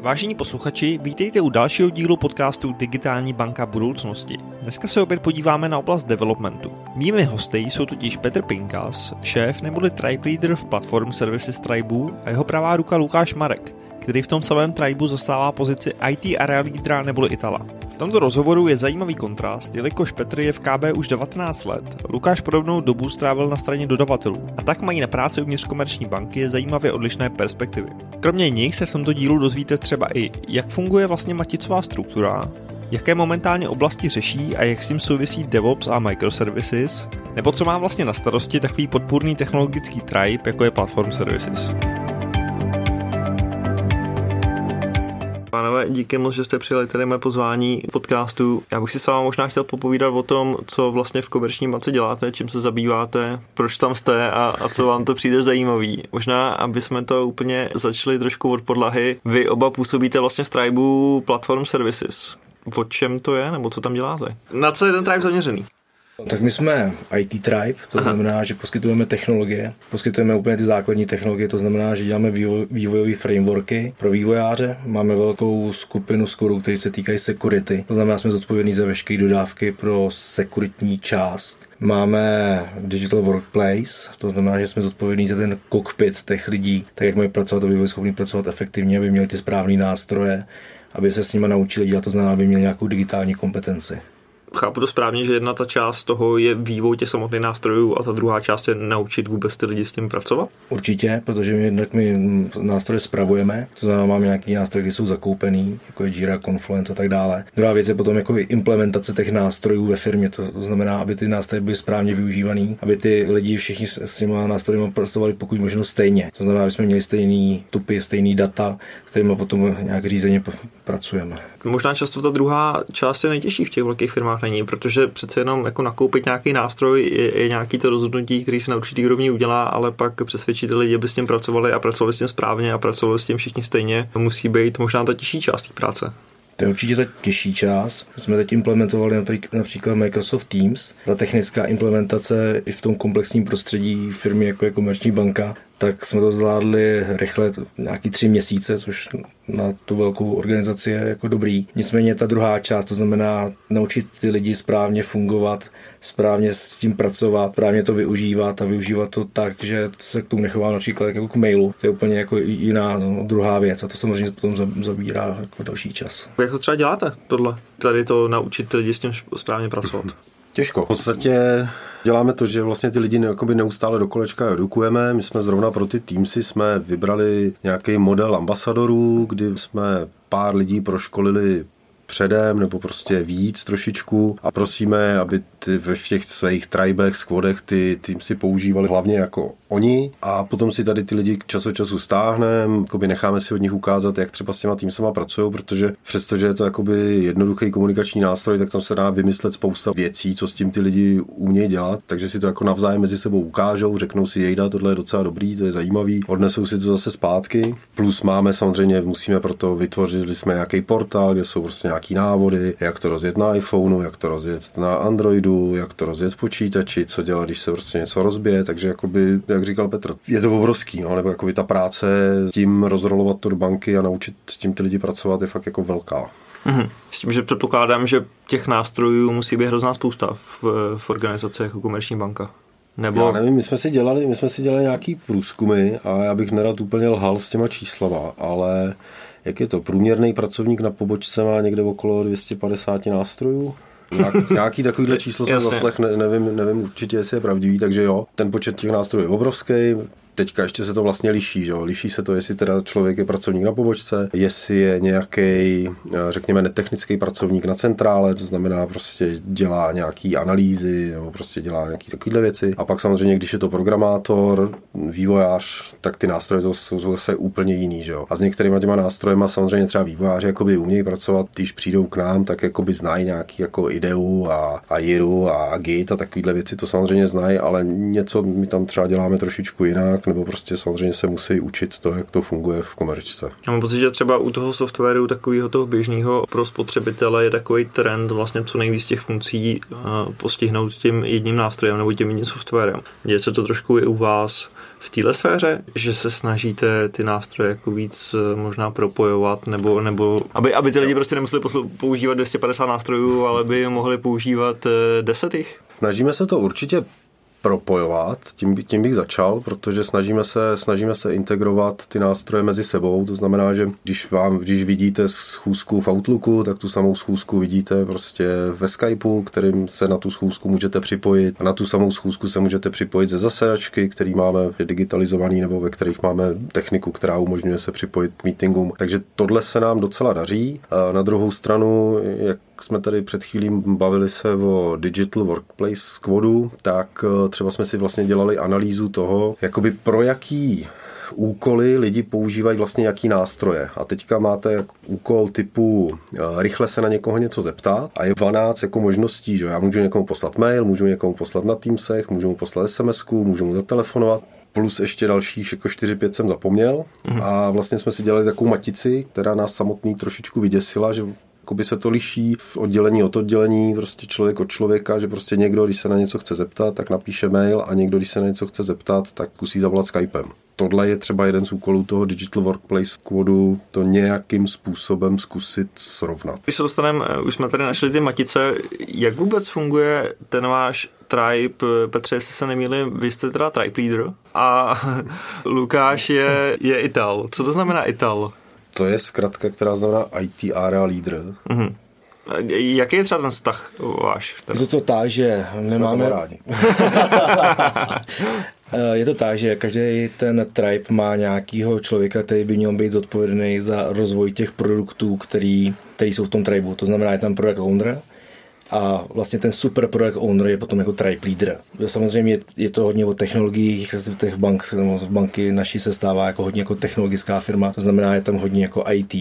Vážení posluchači, vítejte u dalšího dílu podcastu Digitální banka budoucnosti. Dneska se opět podíváme na oblast developmentu. Mými hosty jsou totiž Petr Pinkas, šéf neboli tribe leader v Platform Services Tribu a jeho pravá ruka Lukáš Marek, který v tom samém Tribu zastává pozici IT area leadera neboli Itala. V tomto rozhovoru je zajímavý kontrast, jelikož Petr je v KB už 19 let, Lukáš podobnou dobu strávil na straně dodavatelů a tak mají na práci uvnitř komerční banky zajímavě odlišné perspektivy. Kromě nich se v tomto dílu dozvíte třeba i, jak funguje vlastně maticová struktura, jaké momentálně oblasti řeší a jak s tím souvisí DevOps a microservices, nebo co má vlastně na starosti takový podpůrný technologický tribe, jako je Platform Services. Pánové, díky moc, že jste přijeli tady mé pozvání podcastu. Já bych si s vámi možná chtěl popovídat o tom, co vlastně v komerční bance děláte, čím se zabýváte, proč tam jste a, a co vám to přijde zajímavý. Možná, aby jsme to úplně začali trošku od podlahy. Vy oba působíte vlastně v Tribu Platform Services. O čem to je, nebo co tam děláte? Na co je ten Tribe zaměřený? Tak my jsme IT Tribe, to Aha. znamená, že poskytujeme technologie, poskytujeme úplně ty základní technologie, to znamená, že děláme vývojové frameworky pro vývojáře, máme velkou skupinu skorů, které se týkají security, to znamená, jsme zodpovědní za veškeré dodávky pro sekuritní část. Máme Digital Workplace, to znamená, že jsme zodpovědní za ten cockpit těch lidí, tak jak mají pracovat, aby byli schopni pracovat efektivně, aby měli ty správné nástroje, aby se s nimi naučili dělat, to znamená, aby měli nějakou digitální kompetenci chápu to správně, že jedna ta část toho je vývoj těch samotných nástrojů a ta druhá část je naučit vůbec ty lidi s tím pracovat? Určitě, protože my jednak my nástroje spravujeme, to znamená, máme nějaký nástroje, které jsou zakoupený, jako je Jira, Confluence a tak dále. Druhá věc je potom jako implementace těch nástrojů ve firmě, to znamená, aby ty nástroje byly správně využívaný, aby ty lidi všichni s, s těma nástroji pracovali pokud možno stejně. To znamená, aby jsme měli stejný tupy, stejný data, s kterými potom nějak řízeně pracujeme. Možná často ta druhá část je nejtěžší v těch velkých firmách není, protože přece jenom jako nakoupit nějaký nástroj je, je nějaký to rozhodnutí, který se na určitý úrovni udělá, ale pak přesvědčit lidi, aby s tím pracovali a pracovali s tím správně a pracovali s tím všichni stejně, musí být možná ta těžší část té práce. To je určitě ta těžší část. Jsme teď implementovali například Microsoft Teams. Ta technická implementace i v tom komplexním prostředí firmy jako je Komerční banka tak jsme to zvládli rychle, nějaký tři měsíce, což na tu velkou organizaci je jako dobrý. Nicméně ta druhá část, to znamená naučit ty lidi správně fungovat, správně s tím pracovat, správně to využívat a využívat to tak, že se k tomu nechová například jako k mailu. To je úplně jako jiná no, druhá věc a to samozřejmě potom zabírá jako další čas. Jak to třeba děláte, tohle? Tady to naučit lidi s tím správně pracovat? Těžko. V podstatě děláme to, že vlastně ty lidi neustále do kolečka edukujeme. My jsme zrovna pro ty Teamsy jsme vybrali nějaký model ambasadorů, kdy jsme pár lidí proškolili předem nebo prostě víc trošičku. A prosíme, aby ty ve všech svých tribech, squadech ty tým si používali hlavně jako oni. A potom si tady ty lidi čas od času stáhneme, necháme si od nich ukázat, jak třeba s těma týmsama pracují, protože přestože je to jakoby jednoduchý komunikační nástroj, tak tam se dá vymyslet spousta věcí, co s tím ty lidi umějí dělat, takže si to jako navzájem mezi sebou ukážou, řeknou si, jejda, tohle je docela dobrý, to je zajímavý, odnesou si to zase zpátky. Plus máme samozřejmě, musíme proto vytvořili jsme nějaký portál, kde jsou prostě nějaký návody, jak to rozjet na iPhoneu, jak to rozjet na Androidu, jak to rozjet v počítači, co dělat, když se prostě něco rozbije, takže jakoby, jak říkal Petr, je to obrovský, no, nebo jakoby ta práce tím rozrolovat to do banky a naučit s tím ty lidi pracovat je fakt jako velká. Mm-hmm. S tím, že předpokládám, že těch nástrojů musí být hrozná spousta v, v organizaci jako komerční banka. Nebo... Já nevím, my jsme si dělali, my jsme si dělali nějaký průzkumy a já bych nerad úplně lhal s těma číslama, ale jak je to, průměrný pracovník na pobočce má někde okolo 250 nástrojů? Nějak, nějaký takovýhle číslo jsem zaslech, ne, nevím, nevím určitě, jestli je pravdivý, takže jo, ten počet těch nástrojů je obrovský, teďka ještě se to vlastně liší, že? Liší se to, jestli teda člověk je pracovník na pobočce, jestli je nějaký, eh, řekněme, netechnický pracovník na centrále, to znamená prostě dělá nějaký analýzy nebo prostě dělá nějaké takovéhle věci. A pak samozřejmě, když je to programátor, vývojář, tak ty nástroje jsou zase úplně jiný, že jo? A s některými těma nástrojema samozřejmě třeba vývojáři jakoby umějí pracovat, když přijdou k nám, tak jakoby znají nějaký jako ideu a, a Jiru a Git a takovéhle věci, to samozřejmě znají, ale něco my tam třeba děláme trošičku jinak, nebo prostě samozřejmě se musí učit to, jak to funguje v komerčce. Já mám pocit, že třeba u toho softwaru takového toho běžného pro spotřebitele je takový trend vlastně co nejvíc těch funkcí postihnout tím jedním nástrojem nebo tím jedním softwarem. Děje se to trošku i u vás, v téhle sféře, že se snažíte ty nástroje jako víc eh, možná propojovat, nebo, nebo aby, aby ty lidi prostě nemuseli používat 250 nástrojů, ale by mohli používat 10 jich? Snažíme se to určitě propojovat, tím, tím bych začal, protože snažíme se, snažíme se integrovat ty nástroje mezi sebou, to znamená, že když vám, když vidíte schůzku v Outlooku, tak tu samou schůzku vidíte prostě ve Skypeu, kterým se na tu schůzku můžete připojit a na tu samou schůzku se můžete připojit ze zasedačky, který máme digitalizovaný nebo ve kterých máme techniku, která umožňuje se připojit k meetingům. Takže tohle se nám docela daří. A na druhou stranu, jak jsme tady před chvílím bavili se o Digital Workplace Squadu, tak eh, třeba jsme si vlastně dělali analýzu toho, jakoby pro jaký úkoly lidi používají vlastně jaký nástroje. A teďka máte úkol typu eh, rychle se na někoho něco zeptat a je 12 jako možností, že já můžu někomu poslat mail, můžu někomu poslat na Teamsech, můžu mu poslat SMS, můžu mu zatelefonovat, plus ještě dalších jako 4-5 jsem zapomněl. Mm. A vlastně jsme si dělali takovou matici, která nás samotný trošičku vyděsila, že jakoby se to liší v oddělení od oddělení, prostě člověk od člověka, že prostě někdo, když se na něco chce zeptat, tak napíše mail a někdo, když se na něco chce zeptat, tak kusí zavolat Skypem. Tohle je třeba jeden z úkolů toho Digital Workplace Squadu, to nějakým způsobem zkusit srovnat. Když se dostaneme, už jsme tady našli ty matice, jak vůbec funguje ten váš tribe, Petře, jestli se nemýlím, vy jste teda tribe leader a Lukáš je, je Ital. Co to znamená Ital? To je zkratka, která znamená IT Area Leader. Mm-hmm. Jaký je třeba ten vztah váš? Je to to tak, že my máme... rádi. je to tak, že každý ten tribe má nějakého člověka, který by měl být zodpovědný za rozvoj těch produktů, který, který jsou v tom tribu. To znamená, je tam product owner, a vlastně ten super product owner je potom jako tribe leader. Samozřejmě je, je to hodně o technologiích, těch bank, banky naší se stává jako hodně jako technologická firma, to znamená, je tam hodně jako IT,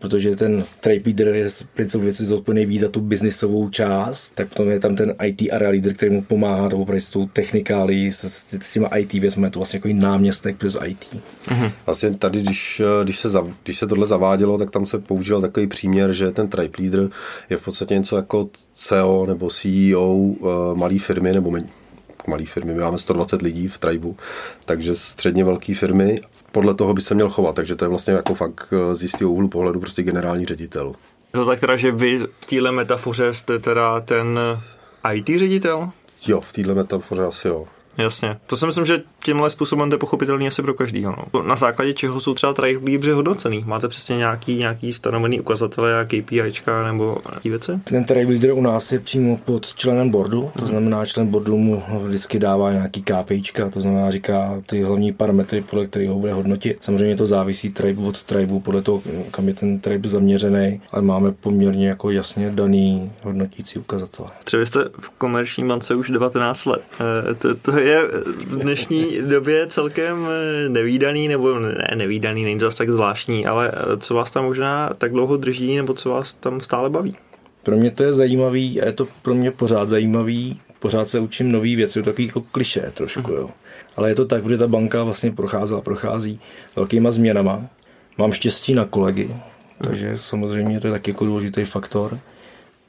protože ten trade leader je z principu věci zodpovědný víc za tu biznisovou část, tak potom je tam ten IT area leader, který mu pomáhá nebo s tou technikálí, s, s těma IT věcmi, to vlastně jako náměstek plus IT. Mm-hmm. Vlastně tady, když, když, se, zav, když se tohle zavádělo, tak tam se používal takový příměr, že ten tribe leader je v podstatě něco jako CEO nebo CEO uh, eh, malé firmy nebo malé firmy. My máme 120 lidí v Tribu, takže středně velké firmy podle toho by se měl chovat, takže to je vlastně jako fakt eh, z jistého úhlu pohledu prostě generální ředitel. To tak teda, že vy v téhle metafoře jste teda ten IT ředitel? Jo, v téhle metafoře asi jo. Jasně. To si myslím, že tímhle způsobem to je pochopitelný asi pro každýho. No. Na základě čeho jsou třeba trade hodnocený? Máte přesně nějaký, nějaký stanovený ukazatele, a KPIčka nebo nějaké věci? Ten leader u nás je přímo pod členem boardu, to znamená, člen boardu mu vždycky dává nějaký KPIčka, to znamená, říká ty hlavní parametry, podle kterých ho bude hodnotit. Samozřejmě to závisí tribe od tribu, podle toho, kam je ten tribe zaměřený, ale máme poměrně jako jasně daný hodnotící ukazatele. Třeba jste v komerční bance už 19 let. E, to, to je v dnešní době celkem eh, nevýdaný, nebo ne nevýdaný, není to zase tak zvláštní, ale eh, co vás tam možná tak dlouho drží, nebo co vás tam stále baví? Pro mě to je zajímavý a je to pro mě pořád zajímavý. Pořád se učím nový věci, takový jako kliše trošku, jo. Ale je to tak, že ta banka vlastně procházela, prochází velkýma změnama. Mám štěstí na kolegy, takže samozřejmě to je taky jako důležitý faktor.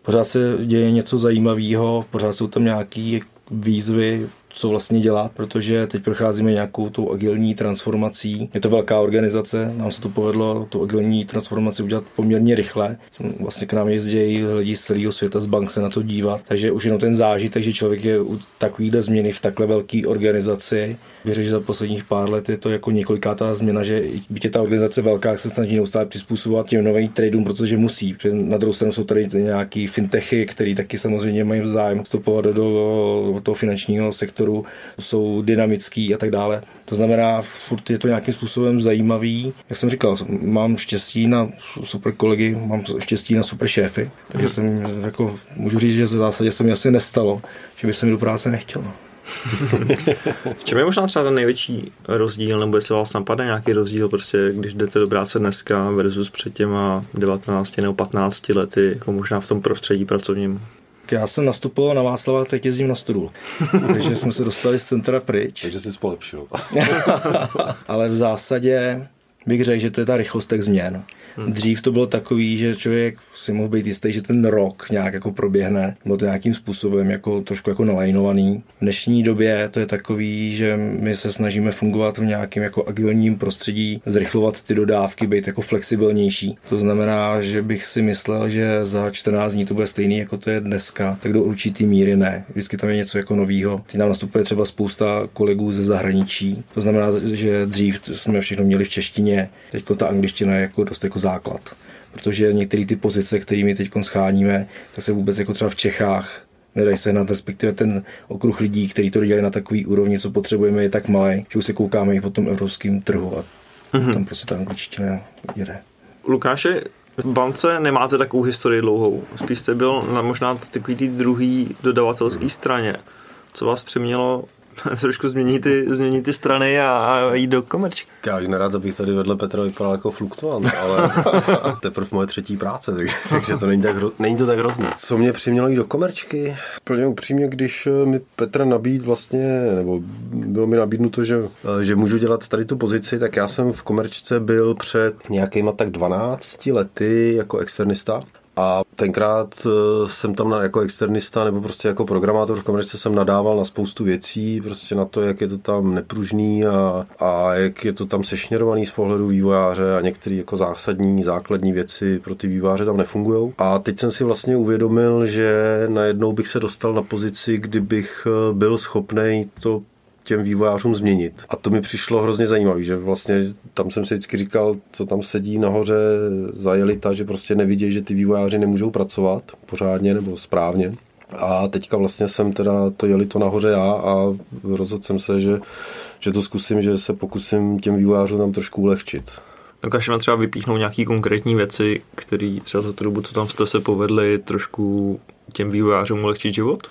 Pořád se děje něco zajímavého, pořád jsou tam nějaké výzvy, co vlastně dělat, protože teď procházíme nějakou tou agilní transformací. Je to velká organizace, nám se to povedlo tu agilní transformaci udělat poměrně rychle. Vlastně k nám jezdí lidi z celého světa, z bank se na to dívat, takže už jenom ten zážitek, že člověk je u takovýhle změny v takhle velké organizaci. Věřím, že za posledních pár let je to jako několikátá změna, že byť je ta organizace velká, se snaží neustále přizpůsobovat těm novým tradeům, protože musí. Protože na druhou stranu jsou tady nějaký fintechy, které taky samozřejmě mají zájem vstupovat do, do, do toho finančního sektoru jsou dynamický a tak dále. To znamená, furt je to nějakým způsobem zajímavý. Jak jsem říkal, mám štěstí na super kolegy, mám štěstí na super šéfy, takže jsem jako, můžu říct, že v zásadě se mi asi nestalo, že by se mi do práce nechtěl. V čem je možná třeba ten největší rozdíl, nebo jestli vás napadne nějaký rozdíl, prostě když jdete do práce dneska versus před těma 19 nebo 15 lety, jako možná v tom prostředí pracovním? já jsem nastupoval na Václava, teď jezdím na studul. Takže jsme se dostali z centra pryč. Takže jsi polepšil. Ale v zásadě bych řekl, že to je ta rychlost těch změn. Hmm. Dřív to bylo takový, že člověk si mohl být jistý, že ten rok nějak jako proběhne, bylo to nějakým způsobem jako trošku jako nalajnovaný. V dnešní době to je takový, že my se snažíme fungovat v nějakém jako agilním prostředí, zrychlovat ty dodávky, být jako flexibilnější. To znamená, že bych si myslel, že za 14 dní to bude stejný, jako to je dneska, tak do určitý míry ne. Vždycky tam je něco jako novýho. Teď nám nastupuje třeba spousta kolegů ze zahraničí. To znamená, že dřív jsme všechno měli v češtině, teď ta angličtina je jako dost jako základ. Protože některé ty pozice, kterými teď scháníme, tak se vůbec jako třeba v Čechách nedají se na respektive ten okruh lidí, kteří to dělají na takový úrovni, co potřebujeme, je tak malý, že už se koukáme i po tom evropském trhu a mm-hmm. tam prostě ta angličtina jde. Lukáše, v bance nemáte takovou historii dlouhou. Spíš jste byl na možná takový tý druhý dodavatelský straně. Co vás přemělo trošku změnit ty, změnit ty strany a, a jít do komerčky. Já už nerad, abych tady vedle Petra vypadal jako fluktuant, ale teprve moje třetí práce, takže to není, tak, není to tak hrozné. Co mě přimělo jít do komerčky? Plně upřímně, když eh, mi Petr nabíd vlastně, nebo bylo mi nabídnuto, že, eh, že můžu dělat tady tu pozici, tak já jsem v komerčce byl před nějakýma tak 12 lety jako externista a tenkrát eh, jsem tam jako externista nebo prostě jako programátor v komerce jsem nadával na spoustu věcí, prostě na to, jak je to tam nepružný a, a jak je to tam sešněrovaný z pohledu vývojáře a některé jako zásadní, základní věci pro ty vývojáře tam nefungují. A teď jsem si vlastně uvědomil, že najednou bych se dostal na pozici, kdybych eh, byl schopný to těm vývojářům změnit. A to mi přišlo hrozně zajímavé, že vlastně tam jsem si vždycky říkal, co tam sedí nahoře za jelita, že prostě nevidí, že ty vývojáři nemůžou pracovat pořádně nebo správně. A teďka vlastně jsem teda to jeli to nahoře já a rozhodl jsem se, že, že to zkusím, že se pokusím těm vývojářům tam trošku ulehčit. Dokážeme třeba vypíchnout nějaké konkrétní věci, které třeba za tu dobu, co tam jste se povedli, trošku těm vývojářům ulehčit život?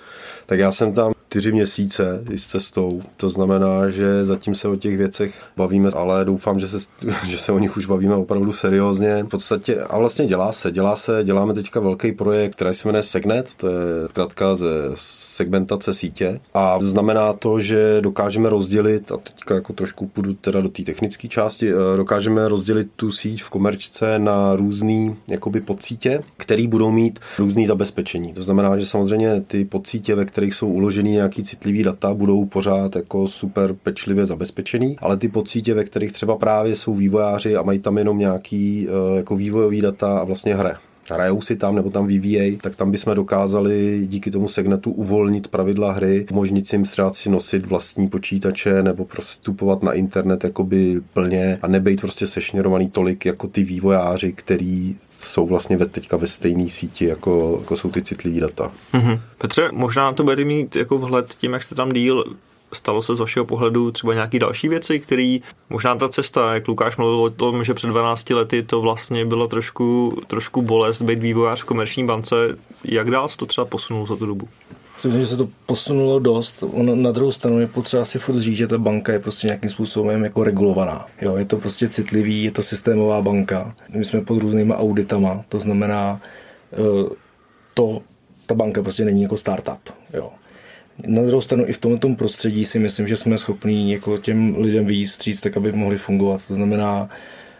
Tak já jsem tam čtyři měsíce s cestou. To znamená, že zatím se o těch věcech bavíme, ale doufám, že se, že se o nich už bavíme opravdu seriózně. V podstatě, a vlastně dělá se, dělá se, děláme teďka velký projekt, který se jmenuje Segnet, to je zkrátka ze segmentace sítě a znamená to, že dokážeme rozdělit, a teďka jako trošku půjdu teda do té technické části, eh, dokážeme rozdělit tu síť v komerčce na různý jakoby podsítě, který budou mít různý zabezpečení. To znamená, že samozřejmě ty podsítě, ve kterých jsou uložený nějaký citlivý data, budou pořád jako super pečlivě zabezpečený, ale ty podsítě, ve kterých třeba právě jsou vývojáři a mají tam jenom nějaký eh, jako vývojový data a vlastně hra. Hrajou si tam nebo tam vyvíjejí, tak tam bychom dokázali díky tomu segnetu uvolnit pravidla hry, umožnit jim třeba si nosit vlastní počítače nebo prostupovat na internet jakoby plně a nebejt prostě sešněrovaný tolik jako ty vývojáři, který jsou vlastně ve, teďka ve stejné síti, jako, jako jsou ty citlivé data. Mm-hmm. Petře, možná to budete mít jako vhled tím, jak jste tam díl stalo se z vašeho pohledu třeba nějaké další věci, které možná ta cesta, jak Lukáš mluvil o tom, že před 12 lety to vlastně bylo trošku, trošku bolest být vývojář v komerční bance, jak dál se to třeba posunulo za tu dobu? Myslím, že se to posunulo dost. On, na druhou stranu je potřeba si furt říct, že ta banka je prostě nějakým způsobem jako regulovaná. Jo, je to prostě citlivý, je to systémová banka. My jsme pod různýma auditama, to znamená, eh, to, ta banka prostě není jako startup. Jo. Na druhou stranu i v tomto prostředí si myslím, že jsme schopní jako těm lidem vyjít tak aby mohli fungovat. To znamená,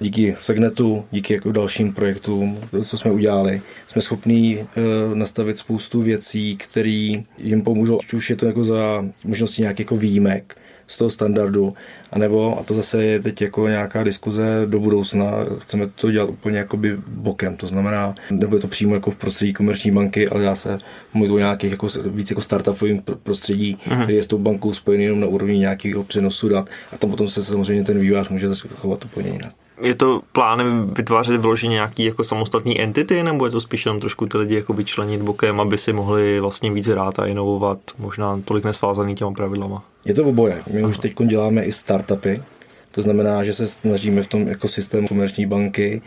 díky Segnetu, díky jako dalším projektům, co jsme udělali, jsme schopní e, nastavit spoustu věcí, které jim pomůžou, ať už je to jako za možnosti nějakých jako výjimek, z toho standardu, anebo, a to zase je teď jako nějaká diskuze do budoucna, chceme to dělat úplně jakoby bokem, to znamená, nebo je to přímo jako v prostředí komerční banky, ale já se mluvit o nějakých jako, víc jako startupovým prostředí, uh-huh. který je s tou bankou spojený jenom na úrovni nějakého přenosu dat a tam potom se samozřejmě ten vývář může chovat úplně jinak je to plánem vytvářet vyloženě nějaký jako samostatný entity, nebo je to spíš jenom trošku ty lidi jako vyčlenit bokem, aby si mohli vlastně víc hrát a inovovat, možná tolik nesvázaný těma pravidlama? Je to oboje. My Aha. už teď děláme i startupy, to znamená, že se snažíme v tom ekosystému komerční banky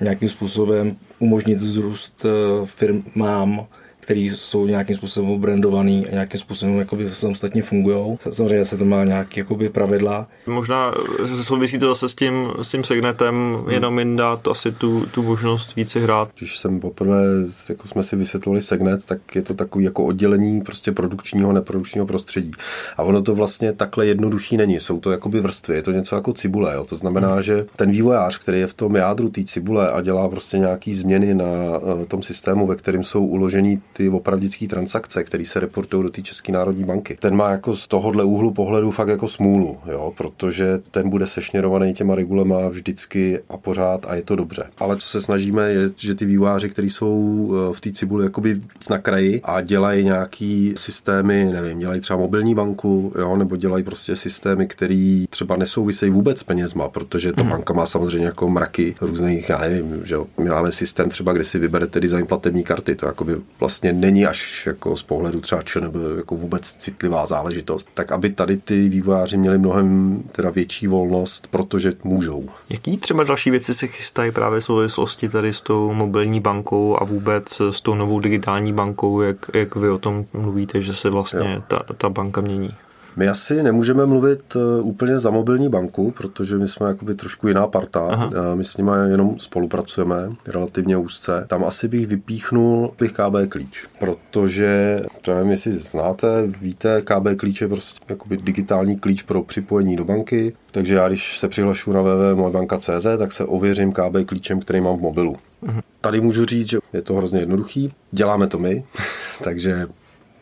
nějakým způsobem umožnit vzrůst eh, firmám, které jsou nějakým způsobem obrandovaný a nějakým způsobem jakoby samostatně fungují. Samozřejmě se to má nějaké jakoby pravidla. Možná souvisí to zase s tím, s tím segnetem, hmm. jenom jim dát asi tu, tu možnost více hrát. Když jsem poprvé, jako jsme si vysvětlovali segnet, tak je to takový jako oddělení prostě produkčního a neprodukčního prostředí. A ono to vlastně takhle jednoduchý není. Jsou to jakoby vrstvy, je to něco jako cibule. Jo? To znamená, hmm. že ten vývojář, který je v tom jádru té cibule a dělá prostě nějaký změny na uh, tom systému, ve kterém jsou uložený ty opravdické transakce, které se reportují do té České národní banky, ten má jako z tohohle úhlu pohledu fakt jako smůlu, jo? protože ten bude sešněrovaný těma regulema vždycky a pořád a je to dobře. Ale co se snažíme, je, že ty vývojáři, kteří jsou eh, v té cibuli jakoby na kraji a dělají nějaký systémy, nevím, dělají třeba mobilní banku, jo, nebo dělají prostě systémy, které třeba nesouvisejí vůbec s penězma, protože ta mm. banka má samozřejmě jako mraky různých, já nevím, že jo, my máme systém třeba, kde si vyberete design platební karty, to jakoby vlastně není až jako z pohledu třeba č, nebo jako vůbec citlivá záležitost. Tak aby tady ty vývojáři měli mnohem teda větší volnost, protože můžou. Jaký třeba další věci se chystají právě v souvislosti tady s tou mobilní bankou a vůbec s tou novou digitální bankou, jak, jak vy o tom mluvíte, že se vlastně ta, ta banka mění? My asi nemůžeme mluvit eh, úplně za mobilní banku, protože my jsme jakoby trošku jiná parta. Aha. Eh, my s nimi jenom spolupracujeme relativně úzce. Tam asi bych vypíchnul bych KB klíč, protože, to nevím, jestli znáte, víte, KB klíč je prostě jakoby digitální klíč pro připojení do banky. Takže já, když se přihlašu na www.mojbanka.cz, tak se ověřím KB klíčem, který mám v mobilu. Mhm. Tady můžu říct, že je to hrozně jednoduchý. Děláme to my, takže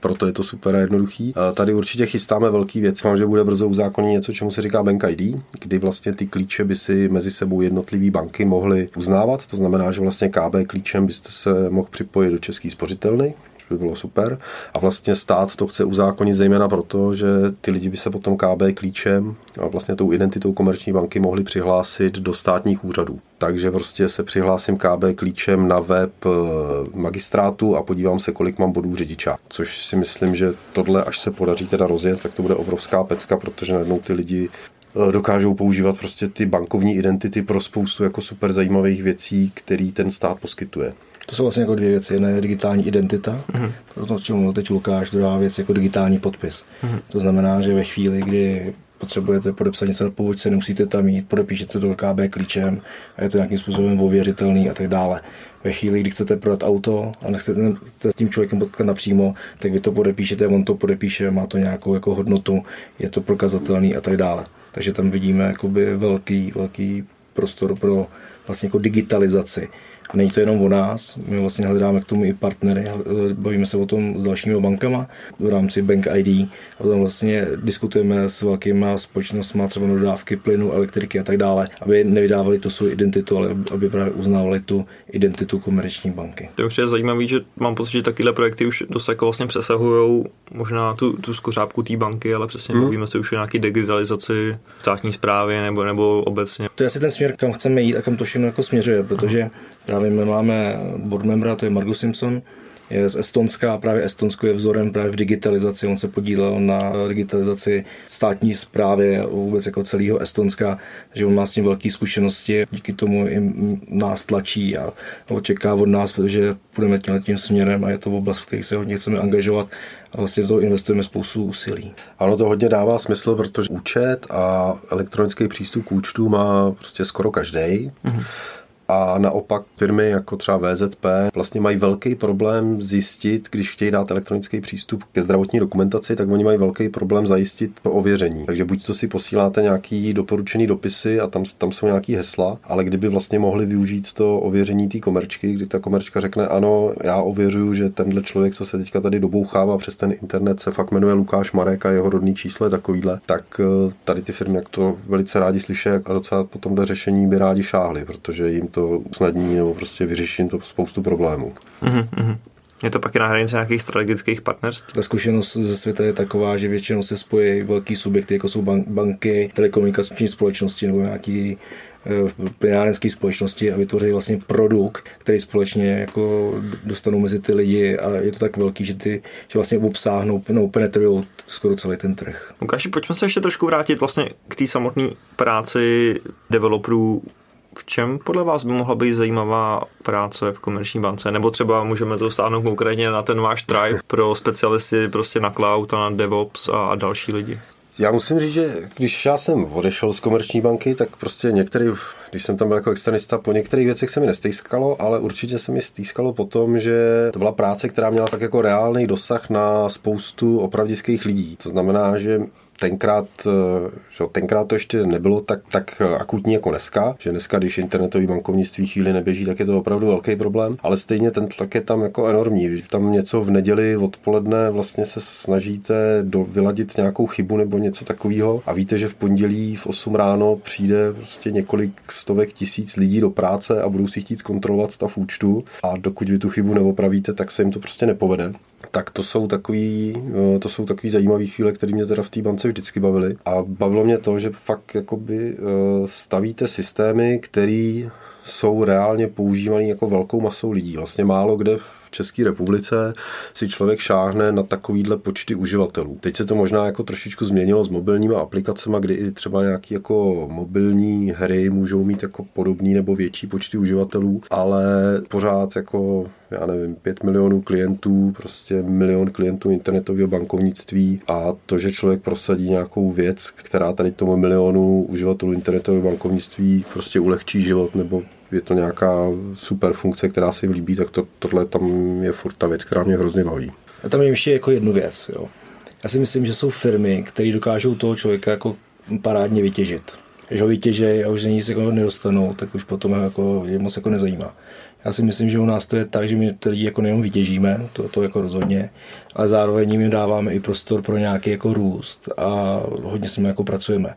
proto je to super a jednoduchý. Tady určitě chystáme velký věc. Mám, že bude brzo uzákonit něco, čemu se říká Bank ID, kdy vlastně ty klíče by si mezi sebou jednotlivé banky mohly uznávat. To znamená, že vlastně KB klíčem byste se mohl připojit do české spořitelny, by bylo super. A vlastně stát to chce uzákonit zejména proto, že ty lidi by se potom KB klíčem a vlastně tou identitou komerční banky mohli přihlásit do státních úřadů. Takže prostě se přihlásím KB klíčem na web eh, magistrátu a podívám se, kolik mám bodů řidiča. Což si myslím, že tohle, až se podaří teda rozjet, tak to bude obrovská pecka, protože najednou ty lidi eh, dokážou používat prostě ty bankovní identity pro spoustu jako super zajímavých věcí, který ten stát poskytuje. To jsou vlastně jako dvě věci. Jedna je digitální identita, mm-hmm. to, čemu mluvil teď Lukáš, druhá věc jako digitální podpis. Mm-hmm. To znamená, že ve chvíli, kdy potřebujete podepsat něco na povodce, nemusíte tam jít, podepíšete to KB klíčem a je to nějakým způsobem ověřitelný a tak dále. Ve chvíli, kdy chcete prodat auto a nechcete s tím člověkem potkat napřímo, tak vy to podepíšete, on to podepíše, má to nějakou jako hodnotu, je to prokazatelný a tak dále. Takže tam vidíme jakoby velký, velký prostor pro vlastně jako digitalizaci a není to jenom o nás, my vlastně hledáme k tomu i partnery, bavíme se o tom s dalšími bankama v rámci Bank ID a potom vlastně diskutujeme s velkýma společnostmi, třeba dodávky plynu, elektriky a tak dále, aby nevydávali tu svou identitu, ale aby právě uznávali tu identitu komerční banky. To je určitě zajímavé, že mám pocit, že takovéhle projekty už dost jako vlastně přesahují možná tu, tu skořápku té banky, ale přesně hmm. mluvíme se už o nějaké digitalizaci státní zprávy nebo, nebo obecně. To je asi ten směr, kam chceme jít a kam to všechno jako směřuje, protože právě my máme board membera, to je Margus Simpson, je z Estonska a právě Estonsko je vzorem právě v digitalizaci. On se podílel na digitalizaci státní zprávy vůbec jako celého Estonska, takže on má s tím velké zkušenosti. Díky tomu i nás tlačí a očeká od nás, protože půjdeme tím tím směrem a je to oblast, v které se hodně chceme angažovat a vlastně do toho investujeme spoustu úsilí. Ano, to hodně dává smysl, protože účet a elektronický přístup k účtu má prostě skoro každý. Mm-hmm. A naopak firmy jako třeba VZP vlastně mají velký problém zjistit, když chtějí dát elektronický přístup ke zdravotní dokumentaci, tak oni mají velký problém zajistit to ověření. Takže buď to si posíláte nějaký doporučený dopisy a tam, tam jsou nějaký hesla, ale kdyby vlastně mohli využít to ověření té komerčky, kdy ta komerčka řekne, ano, já ověřuju, že tenhle člověk, co se teďka tady dobouchává přes ten internet, se fakt jmenuje Lukáš Marek a jeho rodný číslo je takovýhle, tak eh, tady ty firmy jak to velice rádi slyší a docela potom do řešení by rádi šáhli, protože jim to usnadní nebo prostě vyřeším to spoustu problémů. Mm-hmm. Je to pak i na hranici nějakých strategických partnerství? Ta zkušenost ze světa je taková, že většinou se spojí velký subjekty, jako jsou banky, telekomunikační společnosti nebo nějaký eh, plynárenské společnosti a vytvoří vlastně produkt, který společně jako dostanou mezi ty lidi a je to tak velký, že ty že vlastně obsáhnou, no, penetrují skoro celý ten trh. Lukáši, pojďme se ještě trošku vrátit vlastně k té samotné práci developerů V čem podle vás by mohla být zajímavá práce v komerční bance? Nebo třeba můžeme to stáhnout konkrétně na ten váš tribe pro specialisty prostě na cloud a na DevOps a, a další lidi? Já musím říct, že když já jsem odešel z komerční banky, tak prostě některý, když jsem tam byl jako externista, po některých věcech se mi nestýskalo, ale určitě se mi stýskalo po tom, že to byla práce, která měla tak jako reálný dosah na spoustu opravdických lidí. To znamená, že tenkrát, eh, že tenkrát to ještě nebylo tak, tak akutní jako dneska, že dneska, když internetový bankovnictví chvíli neběží, tak je to opravdu velký problém, ale stejně ten tlak je tam jako enormní. Tam něco v neděli odpoledne vlastně se snažíte do, vyladit nějakou chybu nebo něco takového a víte, že v pondělí v 8 ráno přijde prostě několik stovek tisíc lidí do práce a budou si chtít zkontrolovat stav účtu a dokud vy tu chybu neopravíte, tak se jim to prostě nepovede tak to jsou takový, eh, to jsou takový zajímavý chvíle, které mě teda v té bance vždycky bavily. A bavilo mě to, že fakt jakoby eh, stavíte systémy, které jsou reálně používané jako velkou masou lidí. Vlastně málo kde České republice si člověk šáhne na takovýhle počty uživatelů. Teď se to možná jako trošičku změnilo s mobilními aplikacemi, kdy i třeba nějaké jako mobilní hry můžou mít jako podobný nebo větší počty uživatelů, ale pořád jako já nevím, 5 milionů klientů, prostě milion klientů internetového bankovnictví a to, že člověk prosadí nějakou věc, která tady tomu milionu uživatelů internetového bankovnictví prostě ulehčí život nebo je to nějaká super funkce, která se jim líbí, tak to, tohle tam je furt ta věc, která mě hrozně baví. A tam je ještě jako jednu věc. Jo. Já si myslím, že jsou firmy, které dokážou toho člověka jako parádně vytěžit. Když ho vytěžej a už ze nic jako nedostanou, tak už potom jako, je moc jako nezajímá. Já si myslím, že u nás to je tak, že my ty lidi jako nejenom vytěžíme, to, to jako rozhodně, ale zároveň jim dáváme i prostor pro nějaký jako růst a hodně s nimi jako pracujeme.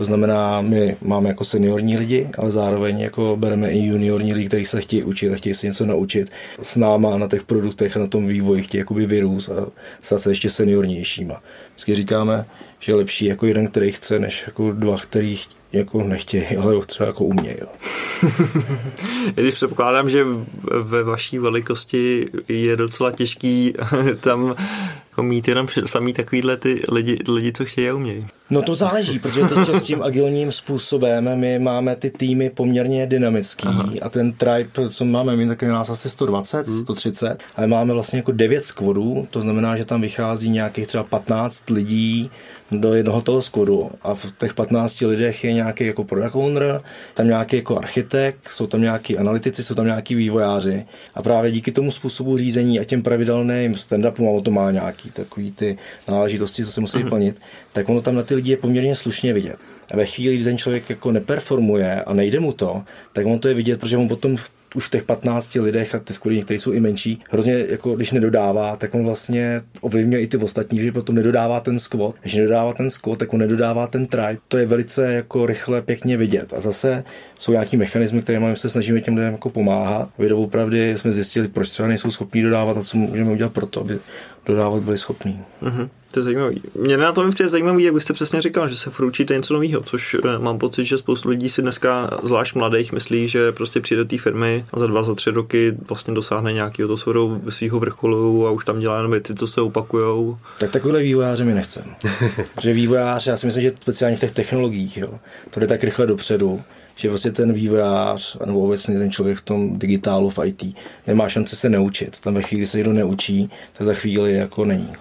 To znamená, my máme jako seniorní lidi, ale zároveň jako bereme i juniorní lidi, kteří se chtějí učit a chtějí se něco naučit s náma na těch produktech a na tom vývoji, chtějí jakoby vyrůst a stát se ještě seniornějšíma. Vždycky říkáme, že je lepší jako jeden, který chce, než jako dva, který jako nechtějí, ale třeba jako umějí. Když předpokládám, že ve vaší velikosti je docela těžký tam jako mít jenom samý takovýhle ty lidi, lidi, co chtějí a umějí. No to záleží, protože teď s tím agilním způsobem my máme ty týmy poměrně dynamický Aha. a ten tribe, co máme, my taky nás asi 120, hmm. 130, ale máme vlastně jako 9 skvodů, to znamená, že tam vychází nějakých třeba 15 lidí do jednoho toho skodu a v těch 15 lidech je nějaký jako product owner, tam nějaký jako architekt, jsou tam nějaký analytici, jsou tam nějaký vývojáři a právě díky tomu způsobu řízení a těm pravidelným stand-upům, a to má nějaký takový ty náležitosti, co se musí uh-huh. plnit, tak ono tam na ty lidi je poměrně slušně vidět. A ve chvíli, kdy ten člověk jako neperformuje a nejde mu to, tak on to je vidět, protože on potom v už v těch 15 lidech a ty skupiny, které jsou i menší, hrozně jako když nedodává, tak on vlastně ovlivňuje i ty ostatní, že potom nedodává ten squat. Když nedodává ten squat, tak on nedodává ten tribe. To je velice jako rychle, pěkně vidět. A zase jsou nějaký mechanismy, které máme, se snažíme těm lidem jako pomáhat. Vy opravdu jsme zjistili, proč třeba nejsou schopní dodávat a co můžeme udělat pro to, aby dodávat byli schopní. Mm-hmm. To je zajímavý. Mě na tom přijde zajímavý, jak byste přesně říkal, že se fručíte něco nového, což eh, mám pocit, že spoustu lidí si dneska, zvlášť mladých, myslí, že prostě přijde do té firmy a za dva, za tři roky vlastně dosáhne nějakého to svého svého vrcholu a už tam dělá jenom věci, co se opakujou. Tak takovýhle vývojáře mi nechcem. že vývojář, já si myslím, že speciálně v těch technologiích, jo, to jde tak rychle dopředu, že vlastně ten vývojář, nebo obecně ten člověk v tom digitálu, v IT, nemá šanci se neučit. Tam ve chvíli, kdy se někdo neučí, tak za chvíli jako není.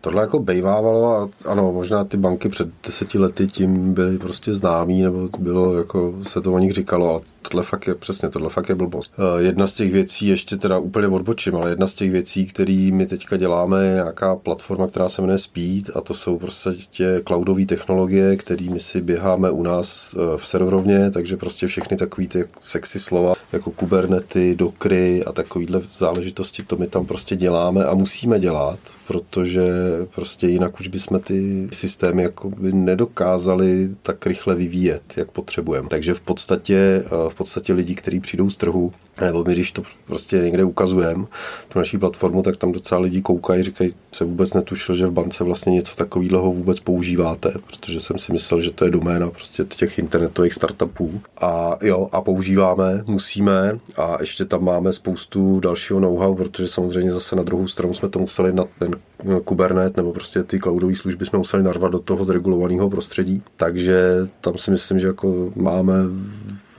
Tohle jako bejvávalo a ano, možná ty banky před deseti lety tím byly prostě známý, nebo bylo jako se to o nich říkalo, ale tohle fakt je, přesně, tohle fakt je blbost. Eh, jedna z těch věcí, ještě teda úplně odbočím, ale jedna z těch věcí, které my teďka děláme, je nějaká platforma, která se jmenuje Speed a to jsou prostě tě cloudové technologie, kterými si běháme u nás eh, v serverovně, takže prostě všechny takové ty sexy slova, jako Kubernety, Dokry a takovýhle záležitosti, to my tam prostě děláme a musíme dělat, protože prostě jinak už bychom ty systémy jako by nedokázali tak rychle vyvíjet, jak potřebujeme. Takže v podstatě, eh, v podstatě lidi, kteří přijdou z trhu, nebo my, když to prostě někde ukazujeme, tu naší platformu, tak tam docela lidi koukají, říkají, se vůbec netušil, že v bance vlastně něco takového vůbec používáte, protože jsem si myslel, že to je doména prostě těch internetových startupů. A jo, a používáme, musíme. A ještě tam máme spoustu dalšího know-how, protože samozřejmě zase na druhou stranu jsme to museli na ten Kubernet nebo prostě ty cloudové služby jsme museli narvat do toho zregulovaného prostředí, takže tam si myslím, že jako máme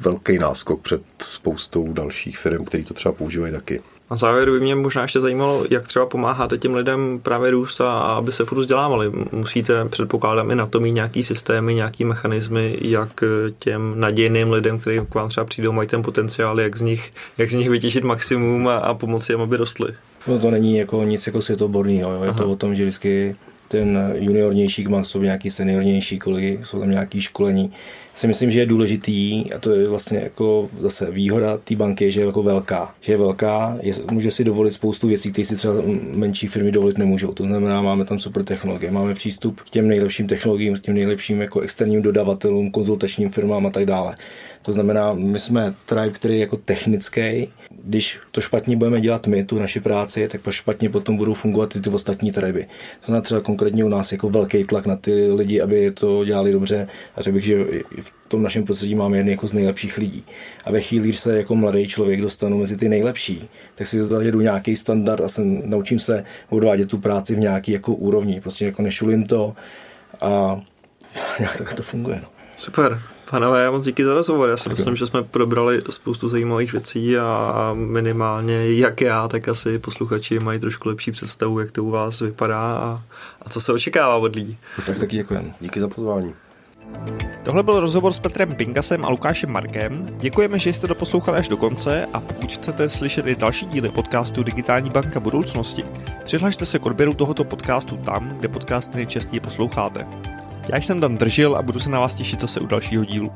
velký náskok před spoustou dalších firm, který to třeba používají taky. Na závěr by mě možná ještě zajímalo, jak třeba pomáháte těm lidem právě růst a aby se furt vzdělávali. Musíte, předpokládám, i na to mít nějaký systémy, nějaký mechanismy, jak těm nadějným lidem, kteří k vám třeba přijdou, mají ten potenciál, jak z nich, jak z nich vytěžit maximum a, a pomoci jim, aby rostly. No to není jako nic jako světoborného, je Aha. to o tom, že vždycky ten juniornější má sobě nějaký seniornější kolegy, jsou tam nějaký školení. Si myslím, že je důležitý, a to je vlastně jako zase výhoda té banky, že je jako velká. Že je velká, je, může si dovolit spoustu věcí, které si třeba menší firmy dovolit nemůžou. To znamená, máme tam super technologie, máme přístup k těm nejlepším technologiím, k těm nejlepším jako externím dodavatelům, konzultačním firmám a tak dále. To znamená, my jsme tribe, který je jako technický. Když to špatně budeme dělat my, tu naši práci, tak pak špatně potom budou fungovat i ty ostatní triby. To znamená třeba konkrétně u nás jako velký tlak na ty lidi, aby to dělali dobře. A řekl bych, že v tom našem prostředí máme jedny jako z nejlepších lidí. A ve chvíli, když se jako mladý člověk dostanu mezi ty nejlepší, tak si zajedu nějaký standard a jsem, naučím se odvádět tu práci v nějaký jako úrovni. Prostě jako nešulím to a nějak tak to funguje. No. Super. Panové, já moc díky za rozhovor. Já si Děkuji. myslím, že jsme probrali spoustu zajímavých věcí a minimálně jak já, tak asi posluchači mají trošku lepší představu, jak to u vás vypadá a, a co se očekává od lidí. Tak taky děkujeme. Díky za pozvání. Tohle byl rozhovor s Petrem Pingasem a Lukášem Markem. Děkujeme, že jste doposlouchali až do konce a pokud chcete slyšet i další díly podcastu Digitální banka budoucnosti, přihlašte se k odběru tohoto podcastu tam, kde podcast nejčastěji posloucháte. Já jsem Dan Držil a budu se na vás těšit zase u dalšího dílu.